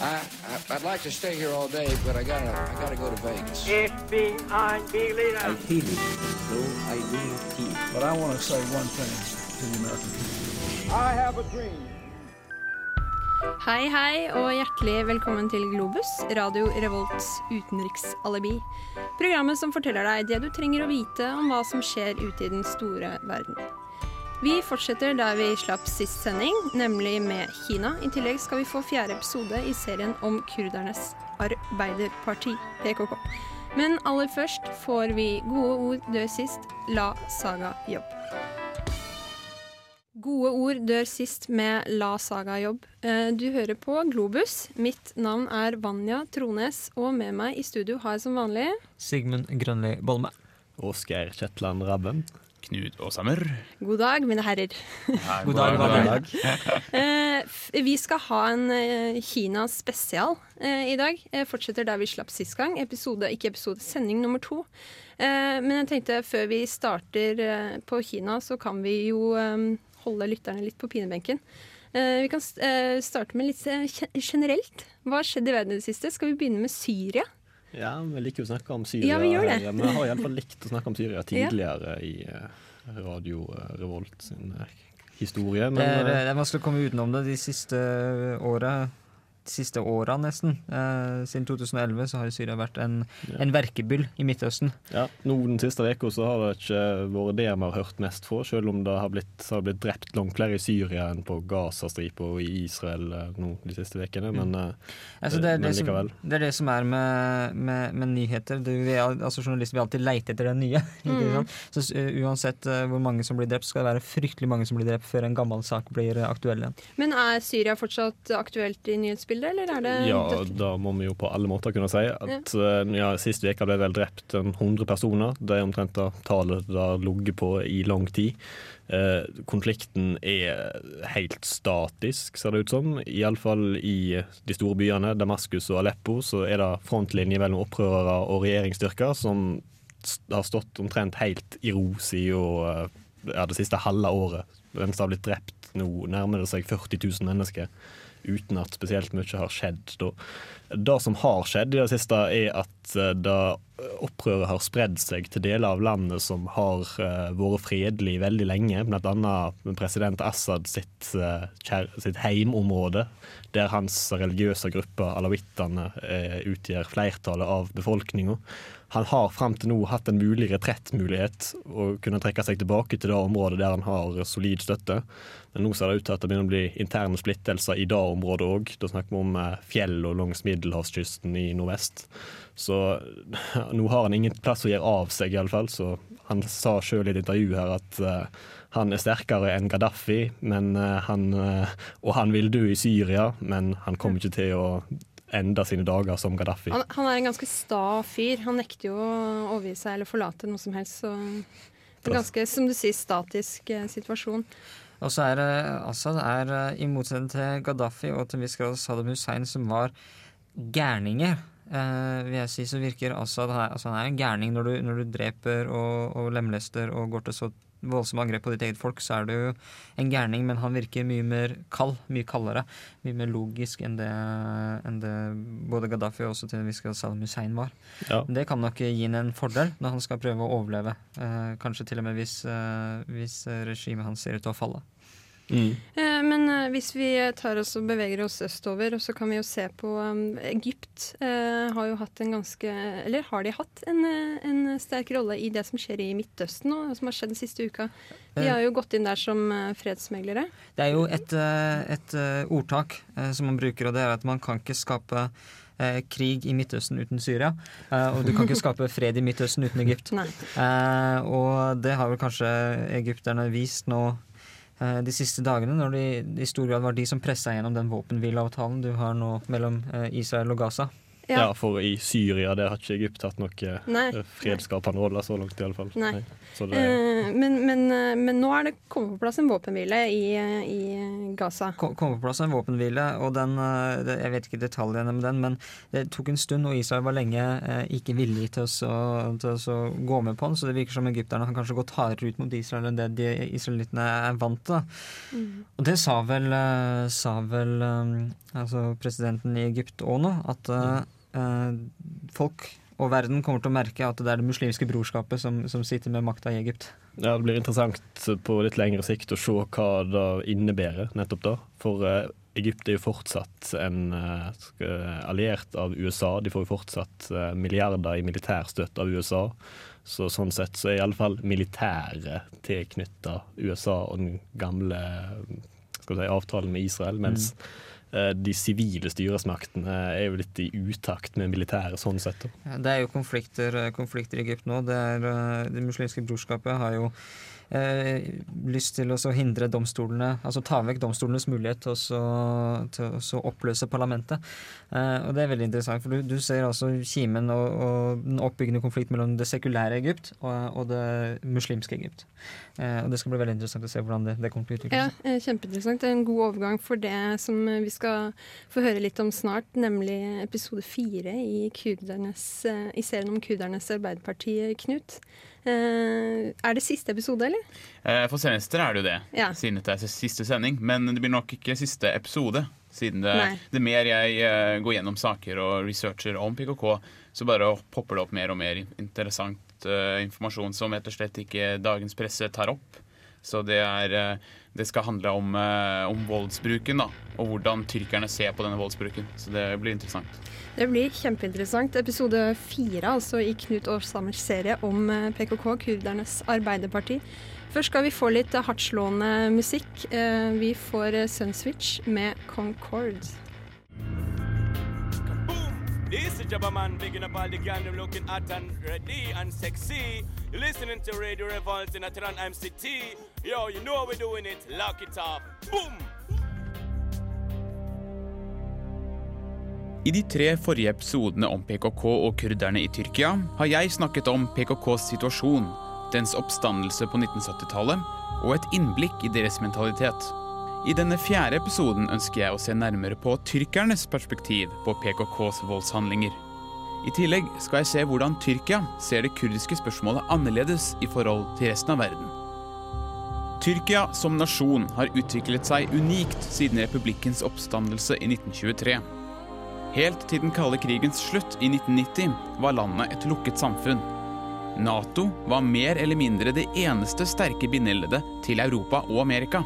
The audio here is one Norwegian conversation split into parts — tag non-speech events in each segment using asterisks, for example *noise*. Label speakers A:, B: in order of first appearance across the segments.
A: I, I I'd like to stay here all day, but I gotta I gotta go to Vegas.
B: FBI leader.
C: I feel it, though I do not feel.
D: But I want to say one thing to the American people.
B: I have a dream.
E: Hei, hei, og hjertelig velkommen til Globus, Radio Revolts utenriksalibi. Programmet som forteller deg det du trenger å vite om hva som skjer ute i den store verden. Vi fortsetter der vi slapp sist sending, nemlig med Kina. I tillegg skal vi få fjerde episode i serien om kurdernes arbeiderparti, PKK. Men aller først får vi gode ord dør sist, la saga jobb. Gode ord dør sist med La Saga jobb. Eh, Du hører på Globus. Mitt navn er Vanja Trones, og med meg i studio har jeg som vanlig
F: Sigmund Grønli Bolme.
G: Oskar Kjetland Rabben.
H: Knut Åsamer.
E: God dag, mine herrer.
F: God dag, god dag.
E: God dag. Vi skal ha en eh, Kina-spesial eh, i dag. Jeg fortsetter der vi slapp sist gang. Episode, ikke episode, sending nummer to. Eh, Men jeg tenkte før vi starter eh, på Kina, så kan vi jo eh, holde lytterne litt på pinebenken. Eh, Vi kan eh, starte med litt eh, generelt. Hva har skjedd i verden i det siste? Skal vi begynne med Syria?
G: Ja, vi liker jo å snakke om Syria.
E: Ja, vi gjør det.
G: her. Vi har iallfall likt å snakke om Syria tidligere i eh, Radio eh, Revolt sin eh, historie. Men
F: Det er, det er vanskelig å komme utenom det de siste åra. Siste åra, nesten. Eh, siden 2011 så har Syria vært en,
G: Ja.
F: en verkebyll i Midtøsten.
G: ja, nå den siste uka så har det ikke vært det vi har hørt mest fra, selv om det har blitt, så har det blitt drept langt flere i Syria enn på Gazastripa og i Israel eh, nå de siste ukene. Men eh,
F: Altså, det, er
G: Men
F: det, som,
G: likevel.
F: det er det som er med, med, med nyheter. Det, vi er, altså Journalister vil alltid leite etter det nye. *laughs*
E: Mm.
F: Så uh, uansett uh, hvor mange som blir drept, skal det være fryktelig mange som blir drept før en gammel sak blir aktuell igjen.
E: Men er Syria fortsatt aktuelt i nyhetsbildet, eller er det
G: Ja, da må vi jo på alle måter kunne si at ja. ja, sist uke ble vel drept en 100 personer. Det er omtrent det tallet det har ligget på i lang tid. Eh, konflikten er helt statisk, ser det ut som. Iallfall i de store byene, Damaskus og Aleppo, så er det frontlinje mellom opprørere og regjeringsstyrker som har stått omtrent helt i ro siden eh, ja, det siste halve året. Mens det har blitt drept nå nærmer det seg 40 000 mennesker uten at spesielt mye har skjedd. Da. Det som har skjedd i det siste, er at eh, det opprøret har spredd seg til deler av landet som har eh, vært fredelig veldig lenge, bl.a. president Assad sitt, uh, sitt heimområde, der hans religiøse gruppe, alawittene, utgjør flertallet av befolkninga. Han har frem til nå hatt en mulig retrettmulighet og kunne trekke seg tilbake til det området der han har solid støtte. Men nå ser det ut til at det begynner å bli interne splittelser i det området òg. Da snakker vi om eh, fjell og langs middelhavskysten i nordvest. Så *laughs* nå har han ingen plass å gjøre av seg, iallfall. Så han sa sjøl i et intervju her at eh, han er sterkere enn Gaddafi, men, eh, han, og han vil dø i Syria, men han kommer ikke til å ende sine dager som Gaddafi.
E: Han, han er en ganske sta fyr. Han nekter jo å overgi seg eller forlate noe som helst. Så det er en ganske, som du sier, statisk eh, situasjon.
F: Og så er eh, Assad er, eh, i motsetning til Gaddafi og til en viss grad Saddam Hussein, som var gærninger, eh, vil jeg si, så virker Assad er, altså han er en gærning når du, når du dreper og, og lemlester og går til så voldsomme angrep på ditt eget folk, så er du en gærning, men han virker mye mer kald, mye kaldere, mye mer logisk enn det, enn det både Gaddafi og også til en viss grad Saddam Hussein var.
G: Ja.
F: Det kan nok gi ham en fordel når han skal prøve å overleve, eh, kanskje til og med hvis, eh, hvis regimet hans ser ut til å falle.
G: Mm.
E: Eh, Men eh, hvis vi tar oss og beveger oss østover, og så kan vi jo se på um, Egypt. eh, har jo hatt en ganske Eller har de hatt en, eh, en sterk rolle i det som skjer i Midtøsten nå, som har skjedd den siste uka? De har jo gått inn der som fredsmeglere.
F: Det er jo et, et ordtak som man bruker, og det er at man kan ikke skape eh, krig i Midtøsten uten Syria. eh, og du kan ikke *laughs* skape fred i Midtøsten uten Egypt. Eh, og det har vel kanskje egypterne vist nå de siste dagene, når det i stor grad var de som pressa gjennom den våpenhvileavtalen du har nå mellom eh, Israel og Gaza.
E: Ja.
G: Ja, for i Syria der har ikke Egypt hatt noen
E: Nei.
G: eh, fredsskapende rolle så langt, i alle fall.
E: Nei.
G: Så det,
E: Eh, men, men, eh, men nå er det kommet på plass en våpenhvile i, eh, i Gaza.
F: kom kom på plass en våpenhvile, og den, det- jeg vet ikke detaljene med den, men det tok en stund, og Israel var lenge eh, ikke villig til til å gå med på den, så det virker som egypterne har kanskje gått hardere ut mot Israel enn det de israelittene er vant til. Mm. Og det sa vel, sa vel altså presidenten i Egypt òg nå, at eh, folk og verden kommer til å merke at det er det muslimske brorskapet som, som sitter med makta i Egypt.
G: ja, det blir interessant på litt lengre sikt å se hva det innebærer, nettopp da. For eh, Egypt er jo fortsatt en eh, alliert av USA. De får jo fortsatt eh, milliarder i militærstøtte av USA. Så sånn sett så er iallfall militæret tilknytta USA og den gamle skal vi si, avtalen med Israel. Mens eh, de sivile styresmaktene er jo litt i utakt med militæret sånn sett.
F: Ja, Det er jo konflikter, eh, konflikter i Egypt nå. Det, er, eh, det muslimske brorskapet har jo eh, lyst til å hindre domstolene, altså ta vekk domstolenes mulighet til å, til å oppløse parlamentet. Eh, og det er veldig interessant, for du, du ser altså kimen og, og den oppbyggende konflikt mellom det sekulære Egypt og, og det muslimske Egypt. Eh, og det skal bli veldig interessant å se hvordan det, det kommer til å utvikle
E: Ja,
F: seg.
E: Ja, Kjempeinteressant. Det er en god overgang for det som eh, vi skal få høre litt om snart, nemlig episode fire i, eh, i serien om kurdernes arbeiderparti, Knut. Eh, er det siste episode, eller?
H: Eh, For semester er det jo det,
E: Ja.
H: siden dette er siste sending. Men det blir nok ikke siste episode. Siden det, det mer jeg eh, går gjennom saker og researcher om PKK, så bare popper det opp mer og mer interessant informasjon som rett og slett ikke dagens presse tar opp. Så det, er, det skal handle om, eh, om voldsbruken, da. Og hvordan tyrkerne ser på denne voldsbruken. Så det blir interessant.
E: Det blir kjempeinteressant. Episode fire altså i Knut Årsammers serie om eh, PKK, kurdernes arbeiderparti. Først skal vi få litt hardtslående musikk. Eh, Vi får eh, Sunswitch med Concord.
I: This is Jabba Man, bigging up all the gang, them looking hot and ready and sexy. You're listening to Radio Revolt in Atran MCT. Yo, you know how we're doing it. Lock it off. Boom!
H: I de tre forrige episodene om PKK og kurderne i Tyrkia har jeg snakket om PKKs situasjon, dens oppstandelse på 1970-tallet og et innblikk i deres mentalitet. I denne fjerde episoden ønsker jeg å se nærmere på tyrkernes perspektiv på PKKs voldshandlinger. I tillegg skal jeg se hvordan Tyrkia ser det kurdiske spørsmålet annerledes i forhold til resten av verden. Tyrkia som nasjon har utviklet seg unikt siden republikkens oppstandelse i 1923. Helt til den kalde krigens slutt i 1990 var landet et lukket samfunn. Nato var mer eller mindre det eneste sterke bindeleddet til Europa og Amerika.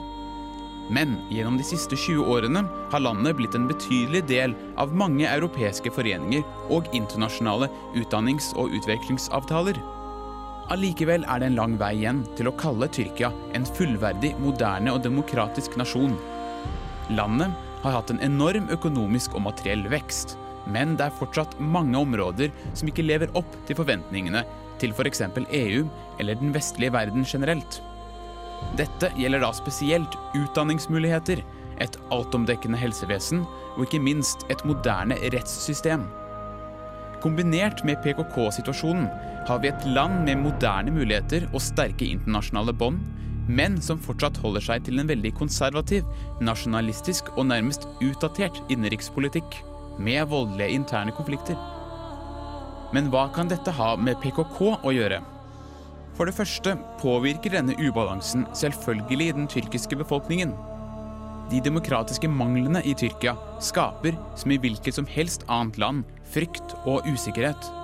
H: Men gjennom de siste 20 årene har landet blitt en betydelig del av mange europeiske foreninger og internasjonale utdannings- og utvekslingsavtaler. Allikevel er det en lang vei igjen til å kalle Tyrkia en fullverdig, moderne og demokratisk nasjon. Landet har hatt en enorm økonomisk og materiell vekst, men det er fortsatt mange områder som ikke lever opp til forventningene til f.eks. EU eller den vestlige verden generelt. Dette gjelder da spesielt utdanningsmuligheter, et altomdekkende helsevesen og ikke minst et moderne rettssystem. Kombinert med PKK-situasjonen har vi et land med moderne muligheter og sterke internasjonale bånd, men som fortsatt holder seg til en veldig konservativ, nasjonalistisk og nærmest utdatert innenrikspolitikk, med voldelige interne konflikter. Men hva kan dette ha med PKK å gjøre? For det første påvirker denne ubalansen selvfølgelig den tyrkiske befolkningen. De demokratiske manglene i Tyrkia skaper, som i hvilket som helst annet land, frykt og usikkerhet.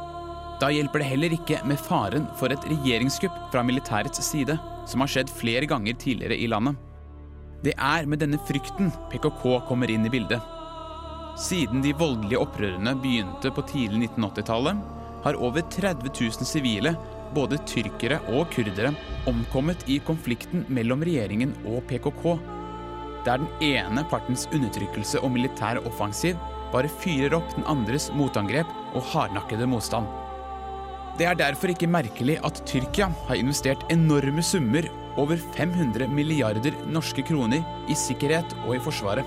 H: Da hjelper det heller ikke med faren for et regjeringskupp fra militærets side, som har skjedd flere ganger tidligere i landet. Det er med denne frykten PKK kommer inn i bildet. Siden de voldelige opprørene begynte på tidlig 1980-tallet, har over 30 000 sivile, både tyrkere og kurdere, omkommet i konflikten mellom regjeringen og PKK. Der den ene partens undertrykkelse og militær offensiv bare fyrer opp den andres motangrep og hardnakkede motstand. Det er derfor ikke merkelig at Tyrkia har investert enorme summer, over 500 milliarder norske kroner, i sikkerhet og i forsvaret.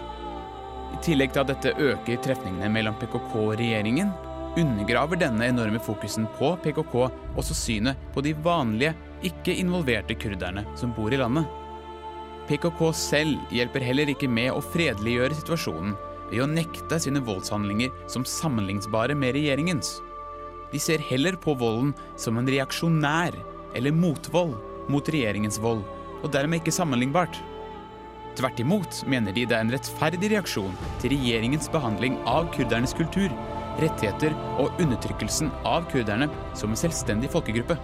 H: I tillegg til at dette øker trefningene mellom PKK og regjeringen, undergraver denne enorme fokusen på PKK også synet på de vanlige, ikke-involverte kurderne som bor i landet. PKK selv hjelper heller ikke med å fredeliggjøre situasjonen ved å nekte sine voldshandlinger som sammenlignbare med regjeringens. De ser heller på volden som en reaksjonær eller motvold mot regjeringens vold, og dermed ikke sammenlignbart. Tvert imot mener de det er en rettferdig reaksjon til regjeringens behandling av kurdernes kultur, rettigheter og undertrykkelsen av kurderne som en selvstendig folkegruppe.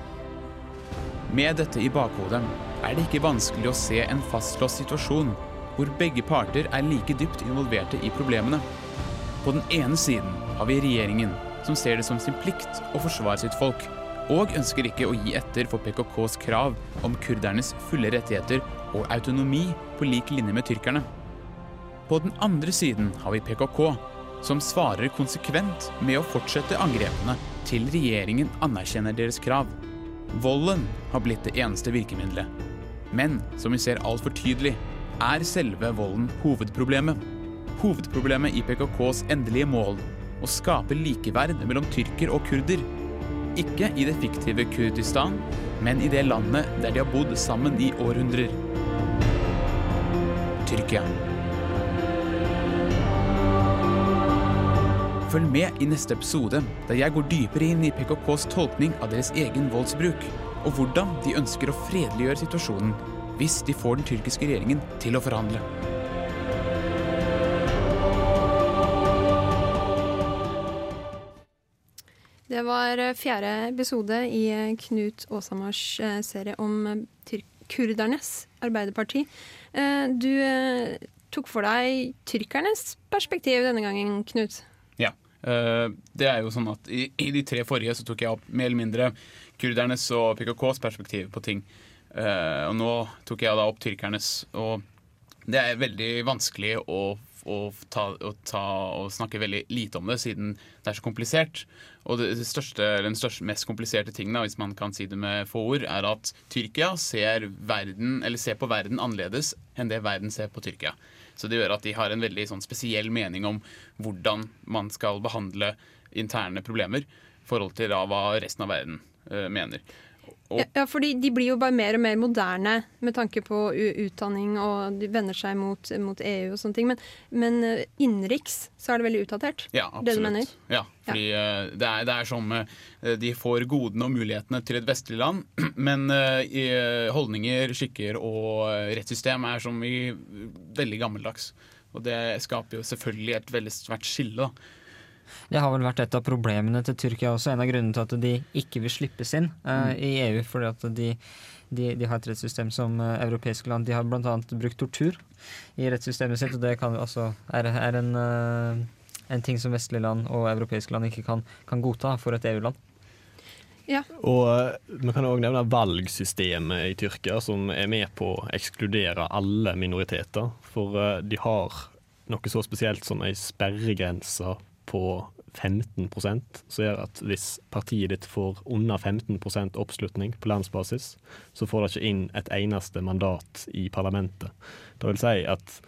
H: Med dette i bakhodet er det ikke vanskelig å se en fastlåst situasjon hvor begge parter er like dypt involverte i problemene. På den ene siden har vi regjeringen, som ser det som sin plikt å forsvare sitt folk, og ønsker ikke å gi etter for PKKs krav om kurdernes fulle rettigheter og autonomi på lik linje med tyrkerne. På den andre siden har vi PKK, som svarer konsekvent med å fortsette angrepene til regjeringen anerkjenner deres krav. Volden har blitt det eneste virkemidlet. Men som vi ser altfor tydelig, er selve volden hovedproblemet. Hovedproblemet i PKKs endelige mål å skape likeverd mellom tyrker og kurder. Ikke i det fiktive Kurdistan, men i det landet der de har bodd sammen i århundrer. Tyrkia. Følg med i neste episode, der jeg går dypere inn i PKKs tolkning av deres egen voldsbruk, og hvordan de ønsker å fredeliggjøre situasjonen hvis de får den tyrkiske regjeringen til å forhandle.
E: Det var eh, fjerde episode i eh, Knut Åshamars eh, serie om kurdernes arbeiderparti. Du tok for deg tyrkernes perspektiv denne gangen, Knut.
H: Ja. det er jo sånn at i, de tre forrige så tok jeg opp mer eller mindre kurdernes og PKKs perspektiv på ting. Og nå tok jeg da opp tyrkernes. Og det er veldig vanskelig å, å, ta, å, ta, å snakke veldig lite om det, siden det er så komplisert. Og det største, den største, mest kompliserte tingen, hvis man kan si det med få ord, er at Tyrkia ser, verden, ser på verden annerledes enn det verden ser på Tyrkia. Så det gjør at de har en veldig sånn spesiell mening om hvordan man skal behandle interne problemer i forhold til da hva resten av verden uh, mener. Og,
E: Ja, ja, fordi de blir jo bare mer og mer moderne med tanke på utdanning, og de vender seg mot, mot EU og sånne ting. Men, men eh, innenriks så er det veldig utdatert.
H: Ja,
E: det du
H: absolutt.
E: mener?
H: Ja, fordi eh, det, er, det er som uh, de får godene og mulighetene til et vestlig land, *clears throat* men uh, i, holdninger, skikker og rettssystem er som i veldig gammeldags. Og det skaper jo selvfølgelig et veldig svært skille. da.
F: Det har vel vært et av problemene til Tyrkia også. En av grunnene til at de ikke vil slippes inn eh, i EU. Fordi at de, de, de har et rettssystem som uh, europeiske land. De har bl.a. brukt tortur i rettssystemet sitt, og det kan, altså, er, er en, uh, en ting som vestlige land og europeiske land ikke kan, kan godta for et EU-land.
G: Ja. Og vi kan òg nevne valgsystemet i Tyrkia, som er med på å ekskludere alle minoriteter. For de har noe så spesielt som ei sperregrense på 15 som gjør at hvis partiet ditt får under 15% oppslutning på landsbasis, så får det ikke inn et eneste mandat i parlamentet. Det vil si at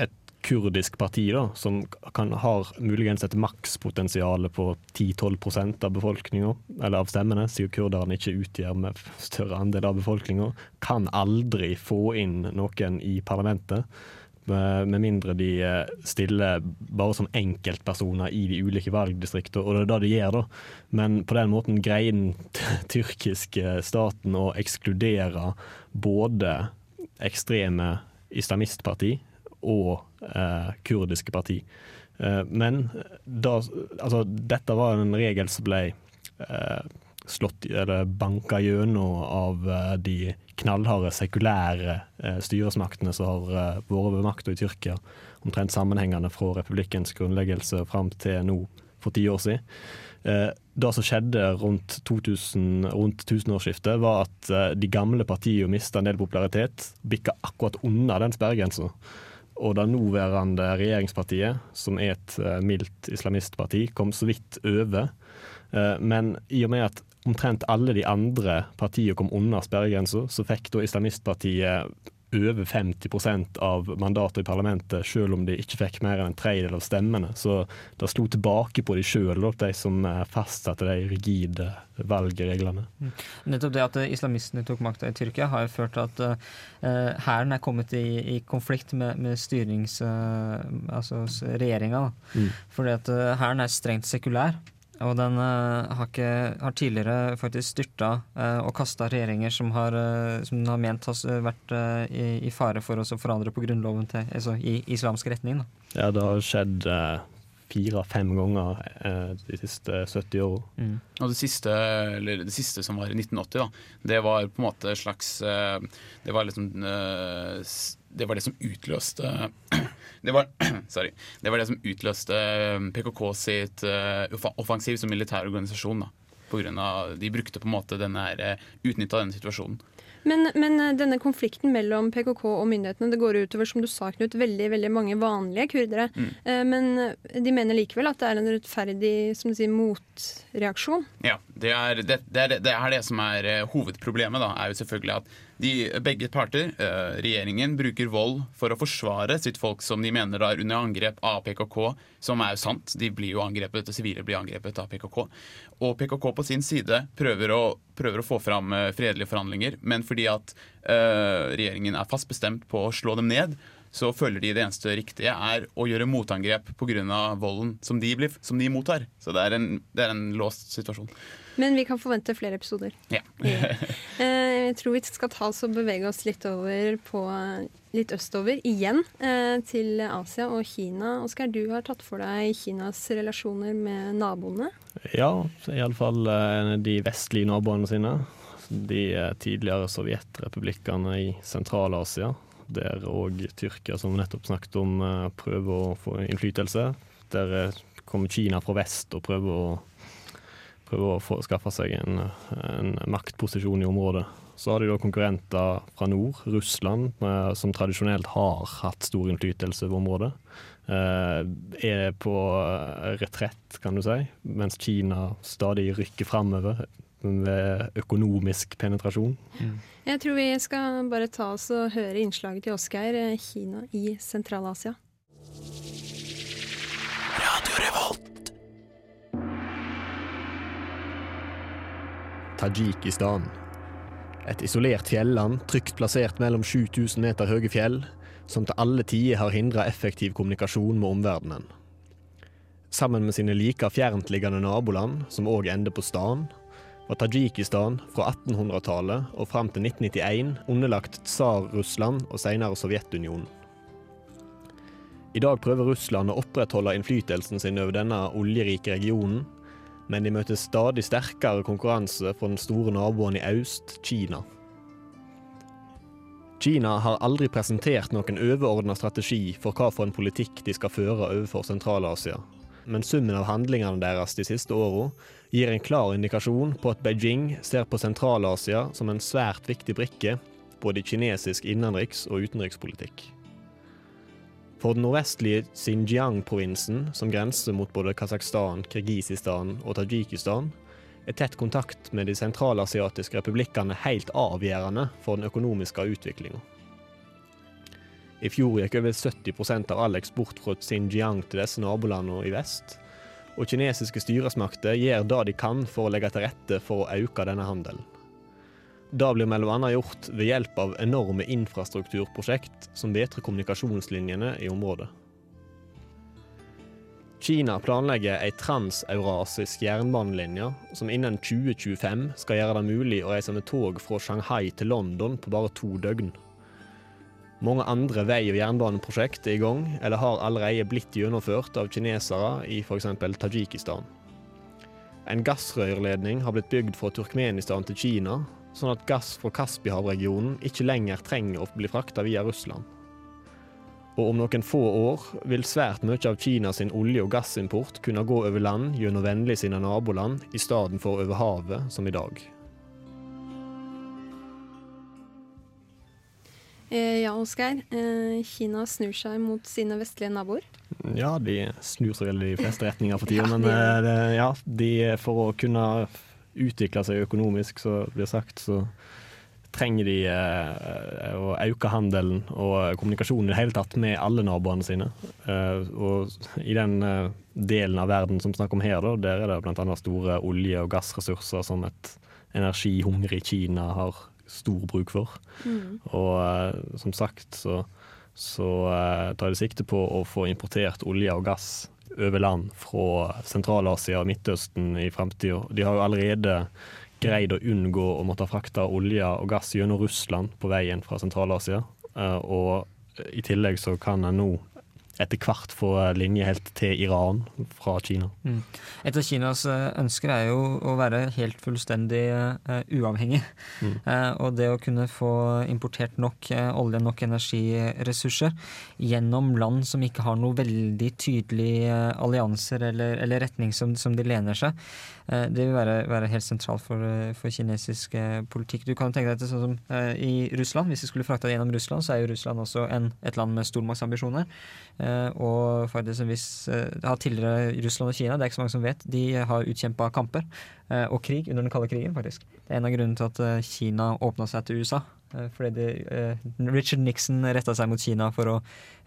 G: et kurdisk parti da, som kan, har muligens et makspotensial på 10-12% av befolkninga, eller av stemmene, siden kurderne ikke utgjør med større andel av befolkninga, kan aldri få inn noen i parlamentet. Med med mindre de eh, stiller bare som enkeltpersoner i de ulike valgdistriktene, og det er det de gjør, da. Men på den måten greier den *laughs* tyrkiske staten å ekskludere både ekstreme islamistparti og eh, kurdiske parti. Eh, men da, altså, dette var en regel som ble eh, slått, eller banka gjennom av eh, de knallharde sekulære eh, styresmaktene som har eh, vært ved makta i Tyrkia, omtrent sammenhengende fra republikkens grunnleggelse fram til nå for ti år siden. Eh, det som skjedde rundt, 2000, rundt tusenårsskiftet, var at de gamle partiene mista en del popularitet, bikka akkurat under den sperregrensa. Og det nåværende regjeringspartiet, som er et mildt islamistparti, kom så vidt over. Men i og med at omtrent alle de andre partiene kom under sperregrensa, så fikk da islamistpartiet over 50% av mandater i parlamentet, selv om de ikke fikk mer enn en tredjedel av stemmene. Så det slo tilbake på de sjøl, de som fastsatte de rigide valgreglene.
F: Mm. Nettopp det at islamistene tok makta i Tyrkia, har jo ført til at hæren uh, er kommet i, i konflikt med, med styrings... Uh, altså regjeringa. Mm. Fordi at hæren er strengt sekulær. Og den uh, har, ikke, har, tidligere faktisk styrta uh, og kasta regjeringer som har, uh, som har ment har vært i, i, fare for å forandre på grunnloven til, altså, i islamsk retning. Da.
G: Ja, det har skjedd fire-fem ganger de siste 70 åra.
H: Mm. Og det siste, det siste, som var i 1980, da, det var på en måte slags Det var liksom det var det som utløste det var, *clears throat* sorry, det var det som utløste um, PKK sitt uh, offensiv som militær organisasjon. da, på grunn av, De brukte på en måte denne, uh, utnytta denne situasjonen.
E: Men, men, denne konflikten mellom PKK og myndighetene det går utover som du sa, Knut, veldig veldig mange vanlige kurdere. Mm. Men de mener likevel at det er en rettferdig som du sier, motreaksjon?
H: Ja, det er det, det, er, det er det, som er hovedproblemet. da, er jo selvfølgelig at de, begge parter, eh, regjeringen, bruker vold for å forsvare sitt folk som de mener er under angrep av PKK, som er jo sant. De blir jo angrepet, Sivile blir angrepet av PKK. Og PKK på sin side prøver å, prøver å få fram eh, fredelige forhandlinger, men fordi at uh, regjeringen er fast bestemt på å slå dem ned, så føler de det eneste riktige er å gjøre motangrep pga. volden som de, blir, som de mottar. Så det er, en, det er en låst situasjon.
E: Men vi kan forvente flere episoder.
H: Ja.
E: Eh, jeg tror vi skal ta oss og bevege oss litt over på litt østover igjen, eh, til Asia og Kina. Oskar, du har tatt for deg Kinas relasjoner med naboene?
G: Ja, iallfall eh, de vestlige naboene sine. De tidligere sovjetrepublikkene i Sentral-Asia. Der òg Tyrkia, som vi nettopp snakket om, prøver å få innflytelse. Der kommer Kina fra vest og prøver å prøver å få, skaffe seg en, en, maktposisjon i området. Så har de da konkurrenter fra nord, Russland, eh, som tradisjonelt har hatt stor innflytelse over området. Eh, er på eh, retrett, kan du si, mens Kina stadig rykker framover ved økonomisk penetrasjon. Mm.
E: Jeg tror vi skal bare ta oss og høre innslaget til Oskar, Kina i Sentral-Asia.
G: Tajikistan. Et isolert fjelland trygt plassert mellom 7000 meter høye fjell, som til alle tider har hindra effektiv kommunikasjon med omverdenen. Sammen med sine like fjerntliggende naboland, som òg ender på stan, var Tadsjikistan fra 1800-tallet og fram til 1991 underlagt Tsar-Russland og senere Sovjetunionen. I dag prøver Russland å opprettholde innflytelsen sin over denne oljerike regionen, men de møter stadig sterkere konkurranse fra den store naboen i øst, Kina. Kina har aldri presentert noen overordna strategi for hva for en politikk de skal føre overfor Sentral-Asia, men summen av handlingene deres de siste åra gir en klar indikasjon på at Beijing ser på Sentral-Asia som en svært viktig brikke både i kinesisk innenriks- og utenrikspolitikk. For den nordvestlige Xinjiang-provinsen, som grenser mot både Kasakhstan, Kirgisistan og Tadsjikistan, er tett kontakt med de sentralasiatiske republikkene helt avgjørende for den økonomiske utviklinga. I fjor gikk over 70% av all eksport fra Xinjiang til disse nabolandene i vest, og kinesiske styresmakter gjør det de kan for å legge til rette for å øke denne handelen. Det blir bl.a. gjort ved hjelp av enorme infrastrukturprosjekt som bedrer kommunikasjonslinjene i området. Kina planlegger ei transeurasisk jernbanelinje som innen 2025 skal gjøre det mulig å reise med tog fra Shanghai til London på bare to døgn. Mange andre vei- og jernbaneprosjekt er i gang, eller har allerede blitt gjennomført av kinesere i f.eks. Tadsjikistan. En gassrørledning har blitt bygd fra Turkmenistan til Kina, sånn at gass fra Kaspihavregionen ikke lenger trenger å bli frakta via Russland. Og om noen få år vil svært mye av Kinas olje- og gassimport kunne gå over land gjennom vennlig sine naboland, i stedet for over havet, som i dag.
E: Ja, Oskar. Eh, Kina snur seg mot sine vestlige naboer?
G: Ja, de snur seg vel i de fleste retninger for tida. *laughs* Ja, men de... ja, de, for å kunne utvikle seg økonomisk, så blir sagt, så trenger de eh, å øke handelen og kommunikasjonen i det hele tatt med alle naboene sine. Eh, og i den eh, delen av verden som snakker om her, der er det bl.a. store olje- og gassressurser som et energihungrig Kina har stor bruk for.
E: Mm.
G: Og eh, som sagt så, så eh, tar de sikte på å få importert olje og gass over land fra Sentral-Asia og Midtøsten i fremtida. De har jo allerede greid å unngå å måtte frakte olje og gass gjennom Russland på veien fra Sentral-Asia. Eh, Og i tillegg så kan en nå etter hvert få linje helt til Iran fra Kina.
F: Mm. Et av Kinas eh, ønsker er jo å være helt fullstendig uh, uavhengig.
G: Mm.
F: Uh, og det å kunne få importert nok uh, olje, nok energiressurser gjennom land som ikke har noe veldig tydelige allianser eller, eller retning som, som de lener seg, det vil være, være helt sentralt for, eh, for kinesisk eh, politikk. Du kan tenke deg det sånn som eh, i Russland. Hvis vi skulle frakta det gjennom Russland, så er jo Russland også en, et land med stormaktsambisjoner. Eh, og faktisk en viss eh, har tidligere Russland og Kina, det er ikke så mange som vet, de har utkjempa kamper eh, og krig under den kalde krigen, faktisk. Det er en av grunnene til at eh, Kina åpna seg til USA. Eh, Fordi de, eh, Richard Nixon retta seg mot Kina for å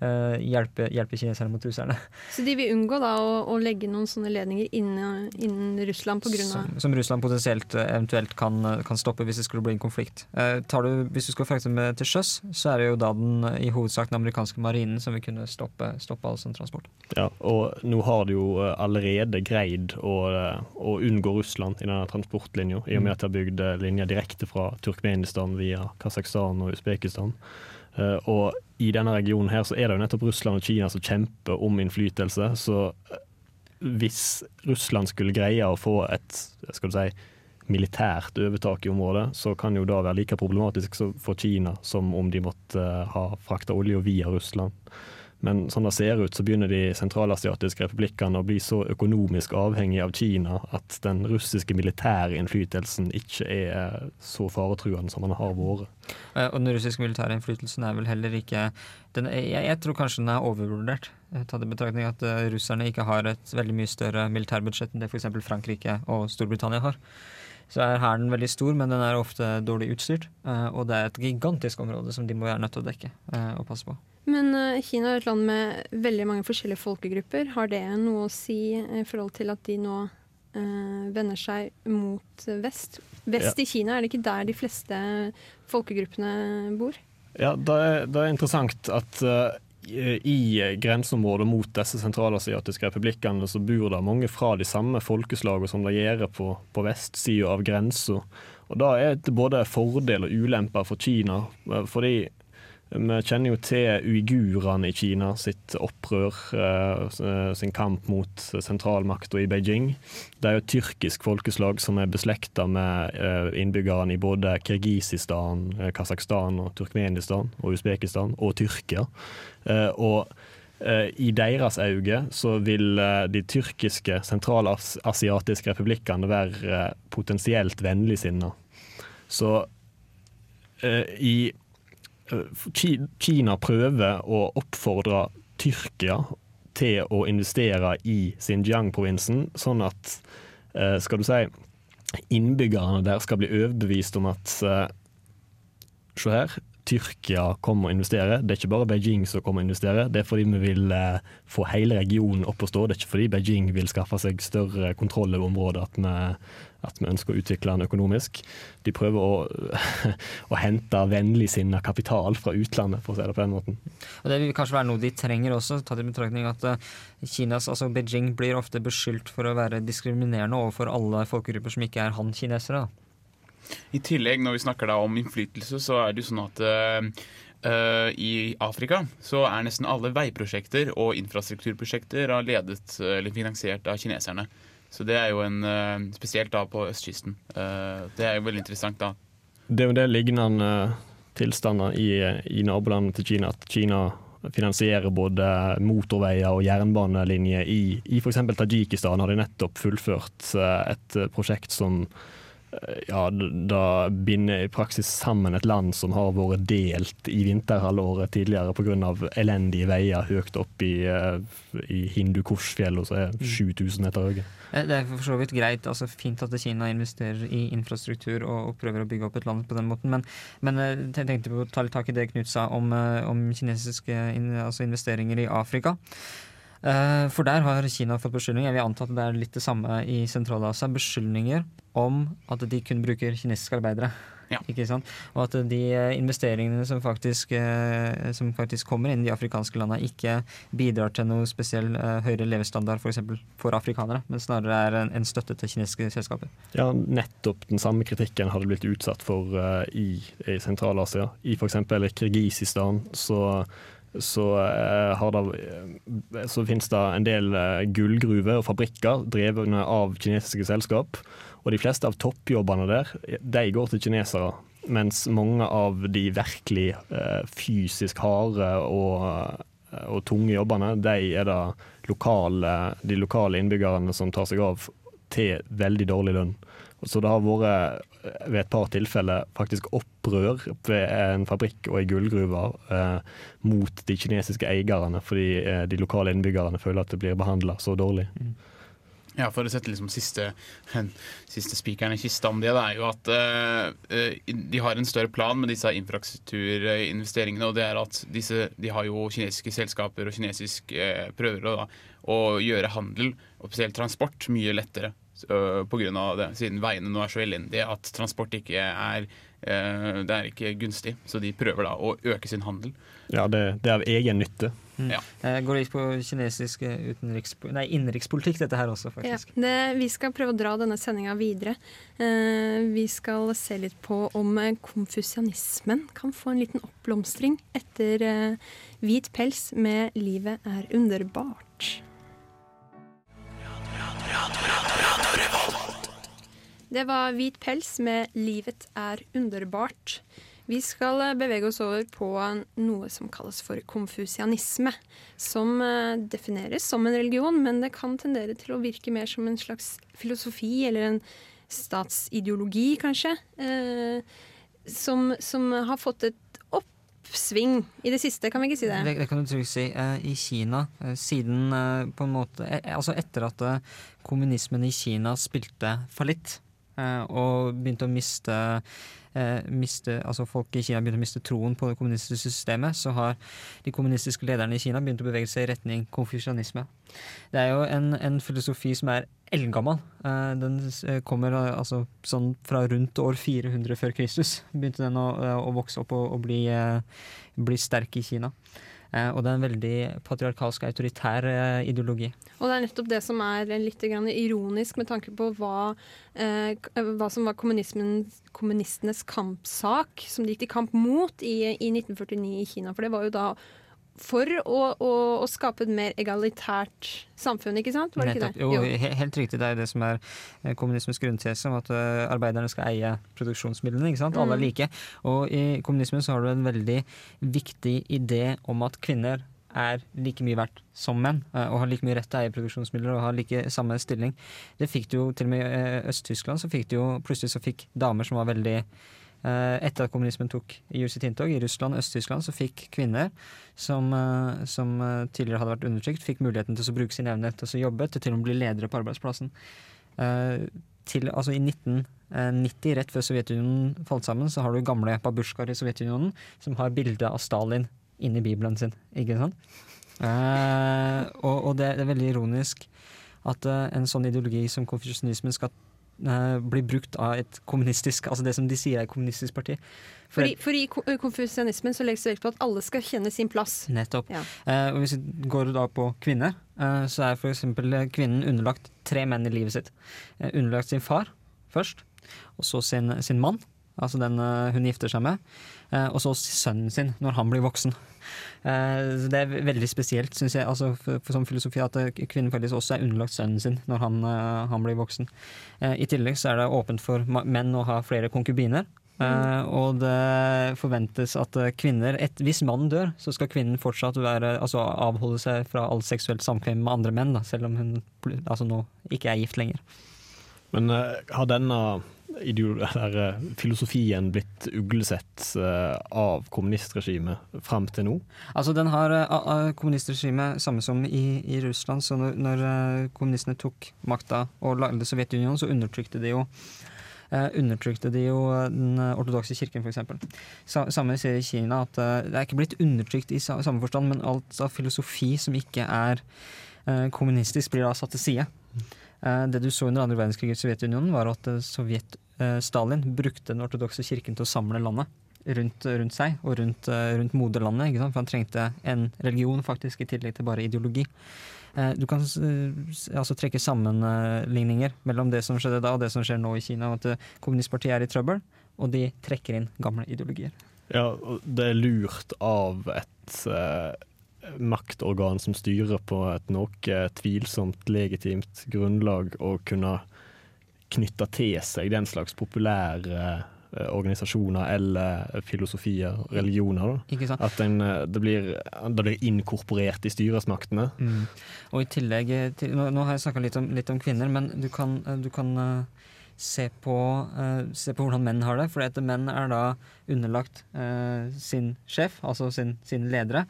F: eh, hjelpe, hjelpe kineserne mot russerne. *laughs*
E: Så de vil unngå da å, å legge noen sånne ledninger innen, innen Russland pga.
F: Som, som Russland potensielt eventuelt kan, kan stoppe hvis det skulle bli en konflikt. Tar du, hvis du skal frakte med til sjøs, så er det jo da den, i hovedsak den amerikanske marinen som vil kunne stoppe, stoppe all sånn transport.
G: Ja, og nå har de jo allerede greid å, å unngå Russland i denne transportlinja, i og med at de har bygd linja linjer direkte fra Turkmenistan via Kasakhstan og Usbekistan. Eh, Og i denne regionen her så er det jo nettopp Russland og Kina som kjemper om innflytelse. Så eh, hvis Russland skulle greie å få et skal du si, militært overtak i området, så kan jo da være like problematisk for Kina som om de måtte eh, ha frakta olje via Russland. Men sånn det ser ut, så begynner de sentralasiatiske republikkene å bli så økonomisk avhengig av Kina at den russiske militære innflytelsen ikke er så faretruende som den har vært.
F: Eh, Og den russiske militære innflytelsen er vel heller ikke den, jeg, jeg tror kanskje den er overvurdert. eh, Tatt i betraktning at eh, russerne ikke har et veldig mye større militærbudsjett enn det f.eks. Frankrike og Storbritannia har. Så er hæren veldig stor, men den er ofte dårlig utstyrt. Og det er et gigantisk område som de må være nødt til å dekke og passe på.
E: Men eh, Kina er et land med veldig mange forskjellige folkegrupper. Har det noe å si i forhold til at de nå eh, vender seg mot vest? Vest
G: Ja.
E: i Kina, er det ikke der de fleste folkegruppene bor?
G: Ja, det er, det er interessant at uh, i grenseområdet mot disse sentralasiatiske republikkene så bor det mange fra de samme folkeslagene som det gjør på, på vestsida av grensa. Og det er et både fordel og ulemper for Kina, fordi vi kjenner jo til uigurene i Kina sitt opprør, eh, sin kamp mot sentralmakta i Beijing. Det er jo et tyrkisk folkeslag som er beslekta med eh, innbyggerne i både Kirgisistan, eh, Kasakhstan, og Turkmenistan og Usbekistan og Tyrkia. Og i deres øyne så vil de tyrkiske sentralasiatiske republikkene være potensielt vennligsinna. Så i Kina prøver å oppfordre Tyrkia til å investere i Xinjiang-provinsen, sånn at eh, skal du si, innbyggerne der skal bli overbevist om at eh, Se her, Tyrkia kommer og investerer. Det er ikke bare Beijing som kommer og investerer, det er fordi vi vil eh, få hele regionen opp å stå. Det er ikke fordi Beijing vil skaffe seg større kontroll over området at vi, at vi ønsker å utvikle den økonomisk. De prøver å, *laughs* å hente vennligsinna kapital fra utlandet, for å si det på den måten.
F: Og Det vil kanskje være noe de trenger også, tatt i betraktning at eh, Kinas, altså Beijing blir ofte beskyldt for å være diskriminerende overfor alle folkegrupper som ikke er han-kinesere.
H: I tillegg, når vi snakker da om innflytelse, så er det jo sånn at eh, eh, i Afrika så er nesten alle veiprosjekter og infrastrukturprosjekter ledet eller finansiert av kineserne. Så det er jo en eh, Spesielt da på østkysten. Eh, det er jo veldig interessant, da.
G: Det er jo det lignende tilstander i, i nabolandet til Kina. At Kina finansierer både motorveier og jernbanelinjer i, i f.eks. Tajikistan. Har de nettopp fullført eh, et prosjekt som eh, ja, da binder i praksis sammen et land som har vært delt i vinterhalvåret tidligere pga. elendige veier høyt opp i, eh, i Hindukushfjellet, som er 7000 meter høye.
F: Eh, Det er for så vidt greit, altså fint at Kina investerer i infrastruktur og, og prøver å bygge opp et land på den måten, men, men eh, jeg tenkte på å ta litt tak i det Knut sa om, eh, om kinesiske altså investeringer i Afrika. Eh, For der har Kina fått beskyldninger, jeg vil anta at det er litt det samme i Sentral-Asia, beskyldninger om at de kun bruker kinesiske arbeidere.
H: Ja.
F: Ikke sant? Og at de eh, investeringene som faktisk, eh, som faktisk kommer inn i de afrikanske landene, ikke bidrar til noe spesiell eh, høyere levestandard for, eksempel for afrikanere, men snarere er en, en støtte til kinesiske selskaper.
G: Ja, nettopp den samme kritikken hadde blitt utsatt for i, i Sentral-Asia. I f.eks. Kirgisistan så, så, eh, det, eh, så finnes det en del eh, gullgruver og fabrikker drevne av kinesiske selskap. Og de fleste av toppjobbene der de går til kinesere. Mens mange av de virkelig fysisk harde og, og tunge jobbene, de er det lokale, de lokale innbyggerne som tar seg av til veldig dårlig lønn. Så det har vært eh, ved et par tilfeller faktisk opprør ved en fabrikk og ei gullgruve eh, mot de kinesiske eierne, fordi eh, de lokale innbyggerne føler at det blir behandla så dårlig.
H: Ja, For å sette liksom siste, *laughs* siste spikeren i kista om det, det er jo at eh, de har en større plan med disse infrastrukturinvesteringene. og det er at disse, De har jo kinesiske selskaper og kinesisk eh, prøver å, da, å gjøre handel, og spesielt transport, mye lettere. På grunn av det, siden veiene nå er så elendige at transport ikke er eh, det er ikke gunstig. Så de prøver da å øke sin handel.
G: Ja, det, det er av egen nytte.
H: Ja.
F: Går Går litt på kinesisk eh, nei, innenrikspolitikk, dette her også,
E: Ja,
F: faktisk.
E: det, vi skal prøve å dra denne sendinga videre. Eh, vi skal se litt på om eh, konfusianismen kan få en liten oppblomstring etter eh, Hvit pels med 'Livet er underbart'. Det var Hvit pels med 'Livet er underbart'. Vi skal eh, bevege oss over på noe som kalles for konfusianisme. Som eh, defineres som en religion, men det kan tendere til å virke mer som en slags filosofi eller en statsideologi, kanskje. Eh, som, som har fått et oppsving i det siste, kan vi ikke si det?
F: Det, det kan du trygt si. Eh, I Kina, siden på en måte eh, Altså etter at kommunismen i Kina spilte fallitt, og begynte å miste, eh, miste Altså folk i Kina begynte å miste troen på det kommunistiske systemet, så har de kommunistiske lederne i Kina begynt å bevege seg i retning konfusjonisme. Det er jo en, en filosofi som er eldgammel. Eh, Den eh, kommer eh, altså sånn fra rundt år 400 før Kristus. Begynte den å, eh, å vokse opp og, og bli, eh, bli sterk i Kina. Eh, Og det er en veldig patriarkalsk, autoritær eh, ideologi.
E: Og det er nettopp det som er litt ironisk med tanke på hva, eh, hva som var kommunistenes kampsak, som de gikk til kamp mot i, i 1949 i Kina. For det var jo da for å, å, å skape et mer egalitært samfunn, ikke sant? Var det ikke det?
F: Jo, jo, helt riktig. Det er det som er eh, kommunismens grunntese, om at eh, arbeiderne skal eie produksjonsmidlene. ikke sant? Alle er
E: Mm.
F: like. Og i kommunismen så har du en veldig viktig idé om at kvinner er like mye verdt som menn, eh, og har like mye rett til å eie produksjonsmidler og har like samme stilling. Det fikk du jo til og med i Øst-Tyskland, så fikk du jo plutselig så fikk damer som var veldig etter at kommunismen tok gjorde sitt inntog i Russland og Øst-Tyskland, så fikk kvinner som, eh, som eh, tidligere hadde vært undertrykt, fikk muligheten til å bruke sin evne til å jobbe, til til å bli ledere på arbeidsplassen. Eh, til, altså I 1990, rett før Sovjetunionen falt sammen, så har du gamle babusjkaer i Sovjetunionen som har bilde av Stalin inni bibelen sin. Ikke sant? Eh, og, og det, det er veldig ironisk at eh, en sånn ideologi som konfusjonismen skal eh, bli brukt av et kommunistisk Altså det som de sier er et kommunistisk parti. For
E: Fordi, for i ko- konfusianismen så legges det vekt på at alle skal kjenne sin plass.
F: Nettopp.
E: Ja.
F: Eh, og hvis vi går da på kvinner, eh, så er f.eks. kvinnen underlagt tre menn i livet sitt. Eh, underlagt sin far først, og så sin, sin mann, altså den eh, hun gifter seg med, eh, og så sønnen sin når han blir voksen. Eh, det er veldig spesielt, syns jeg, altså for, for som filosofi, at kvinnen faktisk også er underlagt sønnen sin når han, han blir voksen. I tillegg så er det åpent for menn å ha flere konkubiner. Eh, og det forventes at kvinner et, Hvis mannen dør, så skal kvinnen fortsatt være, altså avholde seg fra all seksuelt samkvem med andre menn, da, selv om hun altså nå ikke er gift lenger.
G: Men har denne eller, eh, filosofien blitt uglesett eh, av kommunistregimet frem til nå?
F: Altså, den har eh, kommunistregimet samme som i, i Russland. Så når, når kommunistene tok makta og lagde Sovjetunionen, så undertrykte de jo undertrykte de jo den ortodokse kirken, f.eks. Sa, samme ser i Kina, at det er ikke blitt undertrykt i samme forstand, men alt av filosofi som ikke er kommunistisk, blir da satt til side. Det du så under andre verdenskrig i Sovjetunionen, var at Sovjetunionen Sovjet, Stalin brukte den ortodokse kirken til å samle landet. Rundt, rundt seg og rundt, eh, rundt moderlandet. For han trengte en religion faktisk, i tillegg til bare ideologi. Eh, Du kan eh, altså trekke sammenligninger mellom det som skjedde da og det som skjer nå i Kina. At eh, kommunistpartiet er i trøbbel, og de trekker inn gamle ideologier.
G: Ja, det er lurt av et eh, maktorgan som styrer på et noe tvilsomt legitimt grunnlag, å kunne knytte til seg den slags populære eh, organisasjoner eller filosofier, religioner. Da. At en, eh, det, blir, det blir inkorporert i styresmaktene.
F: Mm. Og i tillegg eh, til, nå, har jeg snakka litt, om- litt om kvinner, men du kan, du kan se, på, se på hvordan menn har det. For menn er da underlagt sin sjef, altså sin, sine ledere,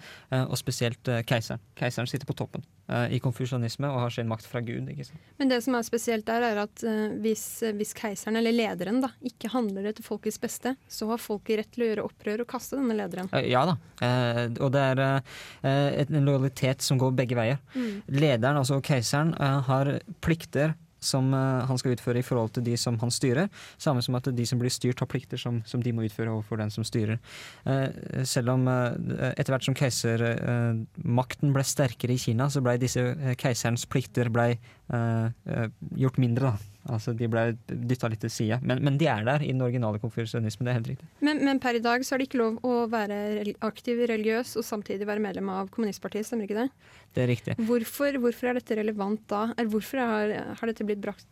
F: og spesielt keiseren. Keiseren sitter på toppen i konfusjonisme og har sin makt fra Gud.
E: Men det som er spesielt der, er at eh, hvis, hvis keiseren, eller lederen, da, ikke handler etter folkets beste, så har folket rett til å gjøre opprør og kaste denne lederen.
F: Eh, Ja da. Eh, og det er eh, en lojalitet som går begge veier.
E: Mm.
F: Lederen, altså keiseren, eh, har plikter som eh, han skal utføre i forhold til de som han styrer. Samme som at de som blir styrt, har plikter som, som de må utføre overfor den som styrer. Eh, selv om eh, etter hvert som keisermakten ble sterkere i Kina, så ble disse keiserens plikter ble, gjort mindre. da. Altså De ble dytta litt til side. Men, men de er der i den originale konfusjonismen. Det er helt riktig.
E: Men, men per i dag så er det ikke lov å være aktiv religiøs og samtidig være medlem av kommunistpartiet, stemmer ikke det?
F: Det er riktig.
E: Hvorfor, hvorfor er dette relevant da? Eller hvorfor har, har dette blitt brakt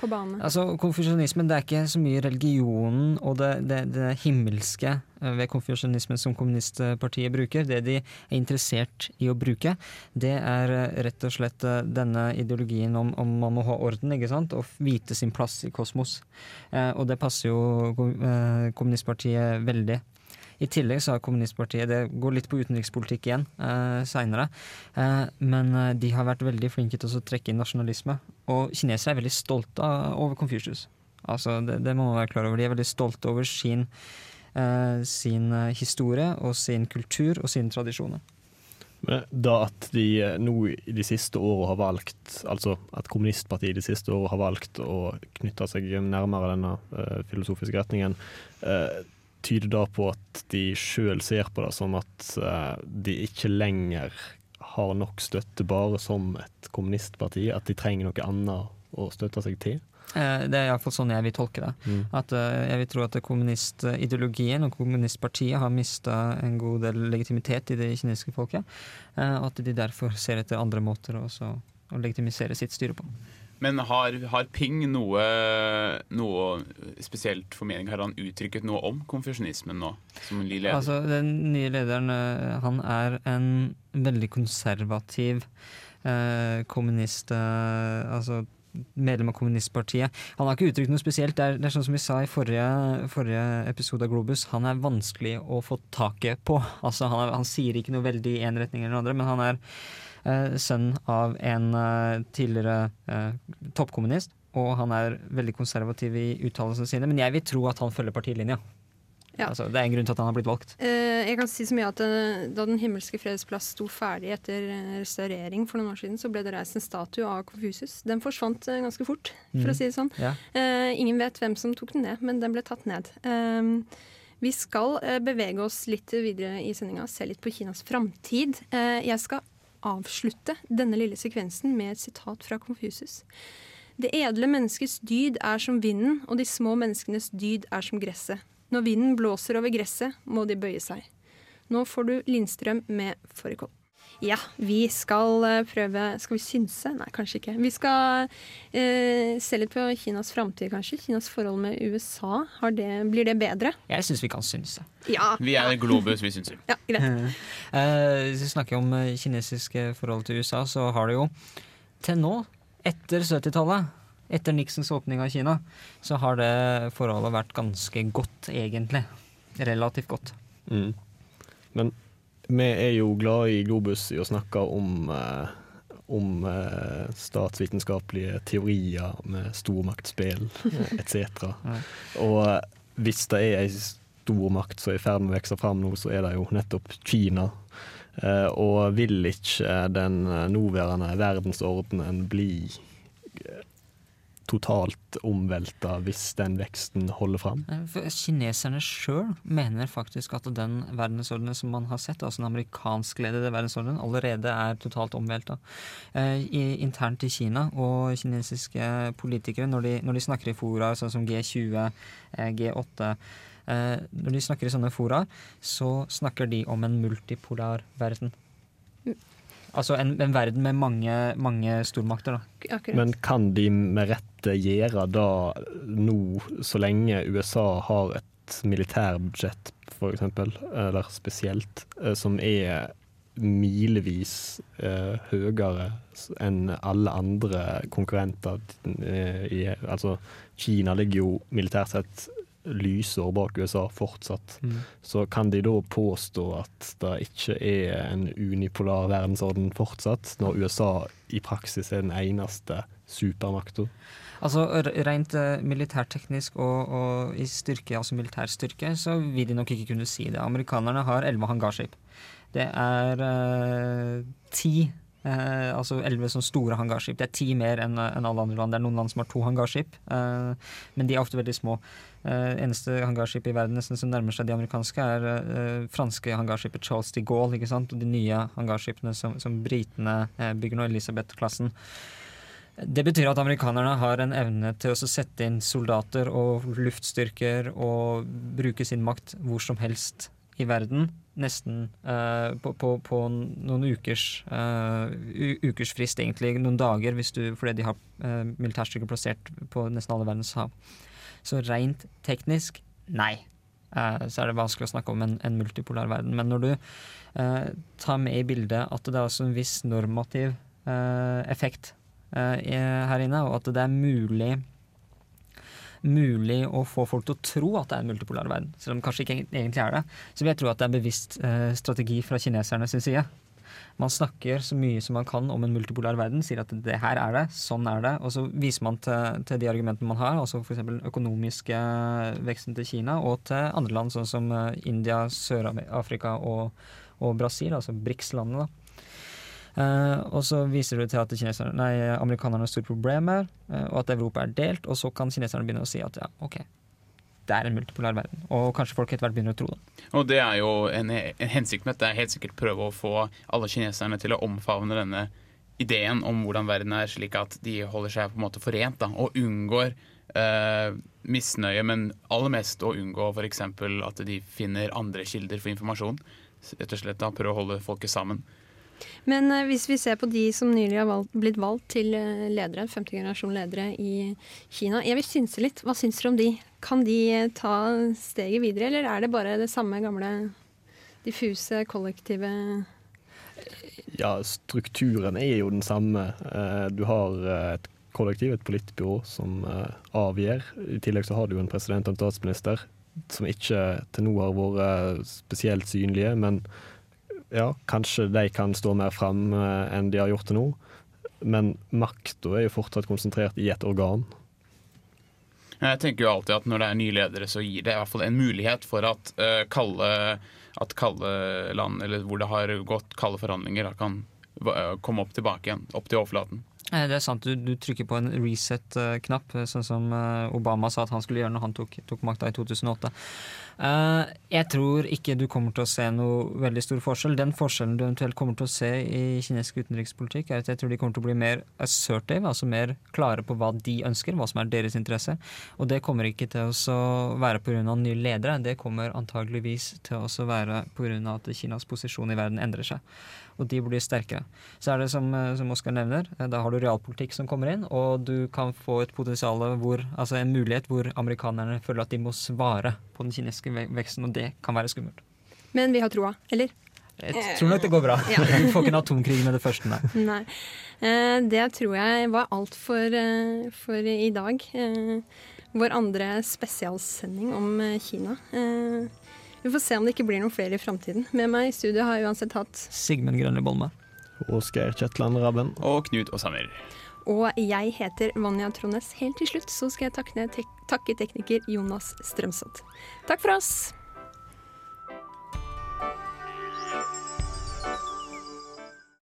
E: på bane?
F: Altså, Konfusjonismen det er ikke så mye religionen og det, det, det himmelske eh, ved konfusjonismen som kommunistpartiet bruker. Det de er interessert i å bruke, det er eh, rett og slett eh, denne ideologien om, om man må ha orden ikke sant? og vite sin plass i kosmos. Eh, og det passer jo kommunistpartiet veldig. I tillegg så har kommunistpartiet Det går litt på utenrikspolitikk igjen eh, seinere. Eh, men eh, de har vært veldig flinke til å trekke inn nasjonalisme. Og kinesere er veldig stolte over Confucius. Altså, det, det må man være klar over. De er veldig stolte over sin, eh, sin eh, historie og sin kultur og sine tradisjoner.
G: Men da at de eh, nå i de siste årene har valgt, altså at kommunistpartiet i de siste årene har valgt å knytte seg nærmere denne uh, filosofiske retningen, eh, tyder da på at de sjøl ser på det som at eh, de ikke lenger har nok støtte bare som et kommunistparti, at de trenger noe annet å støtte seg til?
F: Eh, Det er iallfall sånn jeg vil tolke det.
G: Mm.
F: At eh, Jeg vil tro at kommunistideologien og kommunistpartiet har mista en god del legitimitet i det kinesiske folket. Og at de derfor ser etter andre måter å legitimisere sitt styre på.
H: Men har, har Ping noe, noe spesielt formening? Har han uttrykket noe om konfusjonismen nå, som ny leder?
F: Altså, Den nye lederen eh, han er en veldig konservativ eh, kommunist eh, Altså medlem av kommunistpartiet. Han har ikke uttrykt noe spesielt. Det er, det er sånn som vi sa i forrige, forrige episode av Globus, han er vanskelig å få taket på. Altså, han, er, han sier ikke noe veldig i én retning eller den andre, men han er sønn av en eh, tidligere eh, toppkommunist. Og han er veldig konservativ i uttalelsene sine, men jeg vil tro at han følger partilinja.
E: Ja.
F: Altså, det er en grunn til at han har blitt valgt.
E: Eh, jeg kan si så mye at eh, Da Den himmelske freds plass sto ferdig etter eh, restaurering for noen år siden, så ble det reist en statue av Konfusius. Den forsvant eh, ganske fort, for
F: mm.
E: å si det sånn.
F: Ja.
E: Eh, ingen vet hvem som tok den ned, men den ble tatt ned. Eh, vi skal eh, bevege oss litt videre i sendinga, se litt på Kinas framtid. Eh, jeg skal avslutte denne lille sekvensen med et sitat fra Konfusius. Det edle menneskets dyd er som vinden, og de små menneskenes dyd er som gresset. Når vinden blåser over gresset, må de bøye seg. Nå får du Lindstrøm med fårikål. Ja, vi skal eh, prøve Skal vi synse? Nei, kanskje ikke. Vi skal eh, se litt på Kinas framtid, kanskje. Kinas forhold med USA. Har det, blir det bedre?
F: Jeg syns vi kan synse.
E: Ja.
H: Vi er Globus, vi synser.
E: ja greit. *laughs*
F: Eh, Hvis vi snakker om eh, kinesiske forhold til USA, så har det jo til nå, etter 70-tallet, etter Nixons åpning av Kina, så har det forholdet vært ganske godt, egentlig. Relativt godt.
G: Mm. Men vi er jo glade i Globus i å snakke om, eh, om eh, statsvitenskapelige teorier med stormaktspill *laughs* etc. Og eh, hvis det er ei stormakt som er i ferd med å vokse fram nå, så er det jo nettopp Kina. Eh, og vil ikke den eh, nåværende verdensordenen bli totalt omvelta hvis den veksten holder fram?
F: Eh, kineserne sjøl mener faktisk at den verdensordenen som man har sett, altså den amerikanskledede verdensordenen, allerede er totalt omvelta. Eh, internt i Kina og kinesiske politikere, når de, når de snakker i fora sånn som G20, eh, G8 eh, Når de snakker i sånne fora, så snakker de om en multipolar verden. Altså en, en verden med mange, mange stormakter, da.
E: Akkurat.
G: Men kan de med rette gjøre det nå, så lenge USA har et militærbudsjett, f.eks., eller spesielt, eh, som er milevis eh, høyere enn alle andre konkurrenter eh, i Altså, Kina ligger jo militært sett lysår bak USA fortsatt.
F: Mm.
G: Så kan de da påstå at det ikke er en unipolar verdensorden fortsatt, når USA i praksis er den eneste supermakta?
F: Altså Rent eh, militærteknisk og, og i styrke, altså militær styrke, så vil de nok ikke kunne si det. Amerikanerne har elleve hangarskip. Det er eh, ti eh, altså elleve sånne store hangarskip. Det er ti mer enn en alle andre land. Det er noen land som har to hangarskip, eh, men de er ofte veldig små. Eh, eneste hangarskipet i verden nesten som nærmer seg de amerikanske, er eh, franske hangarskipet Charles de Gaulle, ikke sant? og de nye hangarskipene som, som britene eh, bygger nå, Elisabeth-klassen. Det betyr at amerikanerne har en evne til å sette inn soldater og luftstyrker og bruke sin makt hvor som helst i verden. Nesten eh, på, på, på noen ukers uh, ukers frist, egentlig. Noen dager, du, fordi de har uh, militærstyrker plassert på nesten alle verdens hav. Så rent teknisk, nei. Eh, så er det vanskelig å snakke om en, en multipolar verden. Men når du eh, tar med i bildet at det er også en viss normativ eh, effekt eh, her inne, og at det er mulig mulig å få folk til å tro at det er en multipolar verden, selv om det kanskje ikke egentlig er det, så vil jeg tro at det er en bevisst eh, strategi fra kineserne sin side. Man snakker så mye som man kan om en multipolar verden, sier at det her er det, sånn er det, og så viser man til, til de argumentene man har, altså f.eks. økonomiske veksten til Kina, og til andre land sånn som eh, India, Sør-Afrika og, og Brasil, altså BRICS-landene. da. Eh, og så viser det til at nei, amerikanerne har store problemer, uh, og at Europa er delt, og så kan kineserne begynne å si at ja, ok, det er en multipolar verden. Og kanskje folk etter hvert begynner å tro det.
H: Og det er jo en, en hensikt med dette er helt sikkert prøve å få alle kineserne til å omfavne denne ideen om hvordan verden er, slik at de holder seg på en måte forent da, og unngår eh, misnøye, men aller mest å unngå f.eks. at de finner andre kilder for informasjon. Rett og slett da, Prøve å holde folket sammen.
E: Men eh, hvis vi ser på de som nylig har valgt, blitt valgt til eh, ledere, femte generasjon ledere i Kina. Jeg vil synse litt. Hva syns dere om de? Kan de eh, ta steget videre, eller er det bare det samme gamle diffuse, kollektive
G: Ja, strukturen er jo den samme. Du har et kollektiv, et politbyrå, som avgjør. I tillegg så har du en president og en statsminister som ikke til nå har vært spesielt synlige, men ja, kanskje de kan stå mer fram eh, enn de har gjort til nå. Men makta er jo fortsatt konsentrert i et organ.
H: Jeg tenker jo alltid at når det er nye ledere, så gir det i hvert fall en mulighet for at uh, kalde, at kalde land, eller hvor det har gått kalde forhandlinger, da kan uh, komme opp tilbake igjen, opp til overflaten.
F: Eh, Det er sant, du, du trykker på en reset-knapp, eh, sånn som eh, Obama sa at han skulle gjøre når han tok, tok makta i 2008. Eh, Jeg tror ikke du kommer til å se noe veldig stor forskjell. Den forskjellen du eventuelt kommer til å se i kinesisk utenrikspolitikk, er at jeg tror de kommer til å bli mer assertive, altså mer klare på hva de ønsker, hva som er deres interesse. Og det kommer ikke til å være pga. nye ledere, det kommer antageligvis til å være pga. at Kinas posisjon i verden endrer seg og de blir sterkere. Så er det som, eh, som Oskar nevner, eh, da har du realpolitikk som kommer inn, og du kan få et potensial hvor, altså en mulighet hvor amerikanerne føler at de må svare på den kinesiske veksten, og det kan være skummelt.
E: Men vi har troa, eller?
F: Jeg tror nok det går bra.
E: Ja. *laughs*
F: Du får ikke en atomkrig med det første, nei. *laughs*
E: Nei. Eh, det tror jeg var alt for, eh, for i dag. Eh, vår andre spesialsending om eh, Kina. Vi får se om det ikke blir noen flere i framtiden. Med meg i studio har jeg uansett hatt
F: Sigmund Grønli Bolme.
G: Åsgeir Kjetland Rabben.
H: Og Knut Åshammer.
E: Og jeg heter Vanja Trones. Helt til slutt så skal jeg takke, tek takke tekniker Jonas Strømsodd. Takk for oss.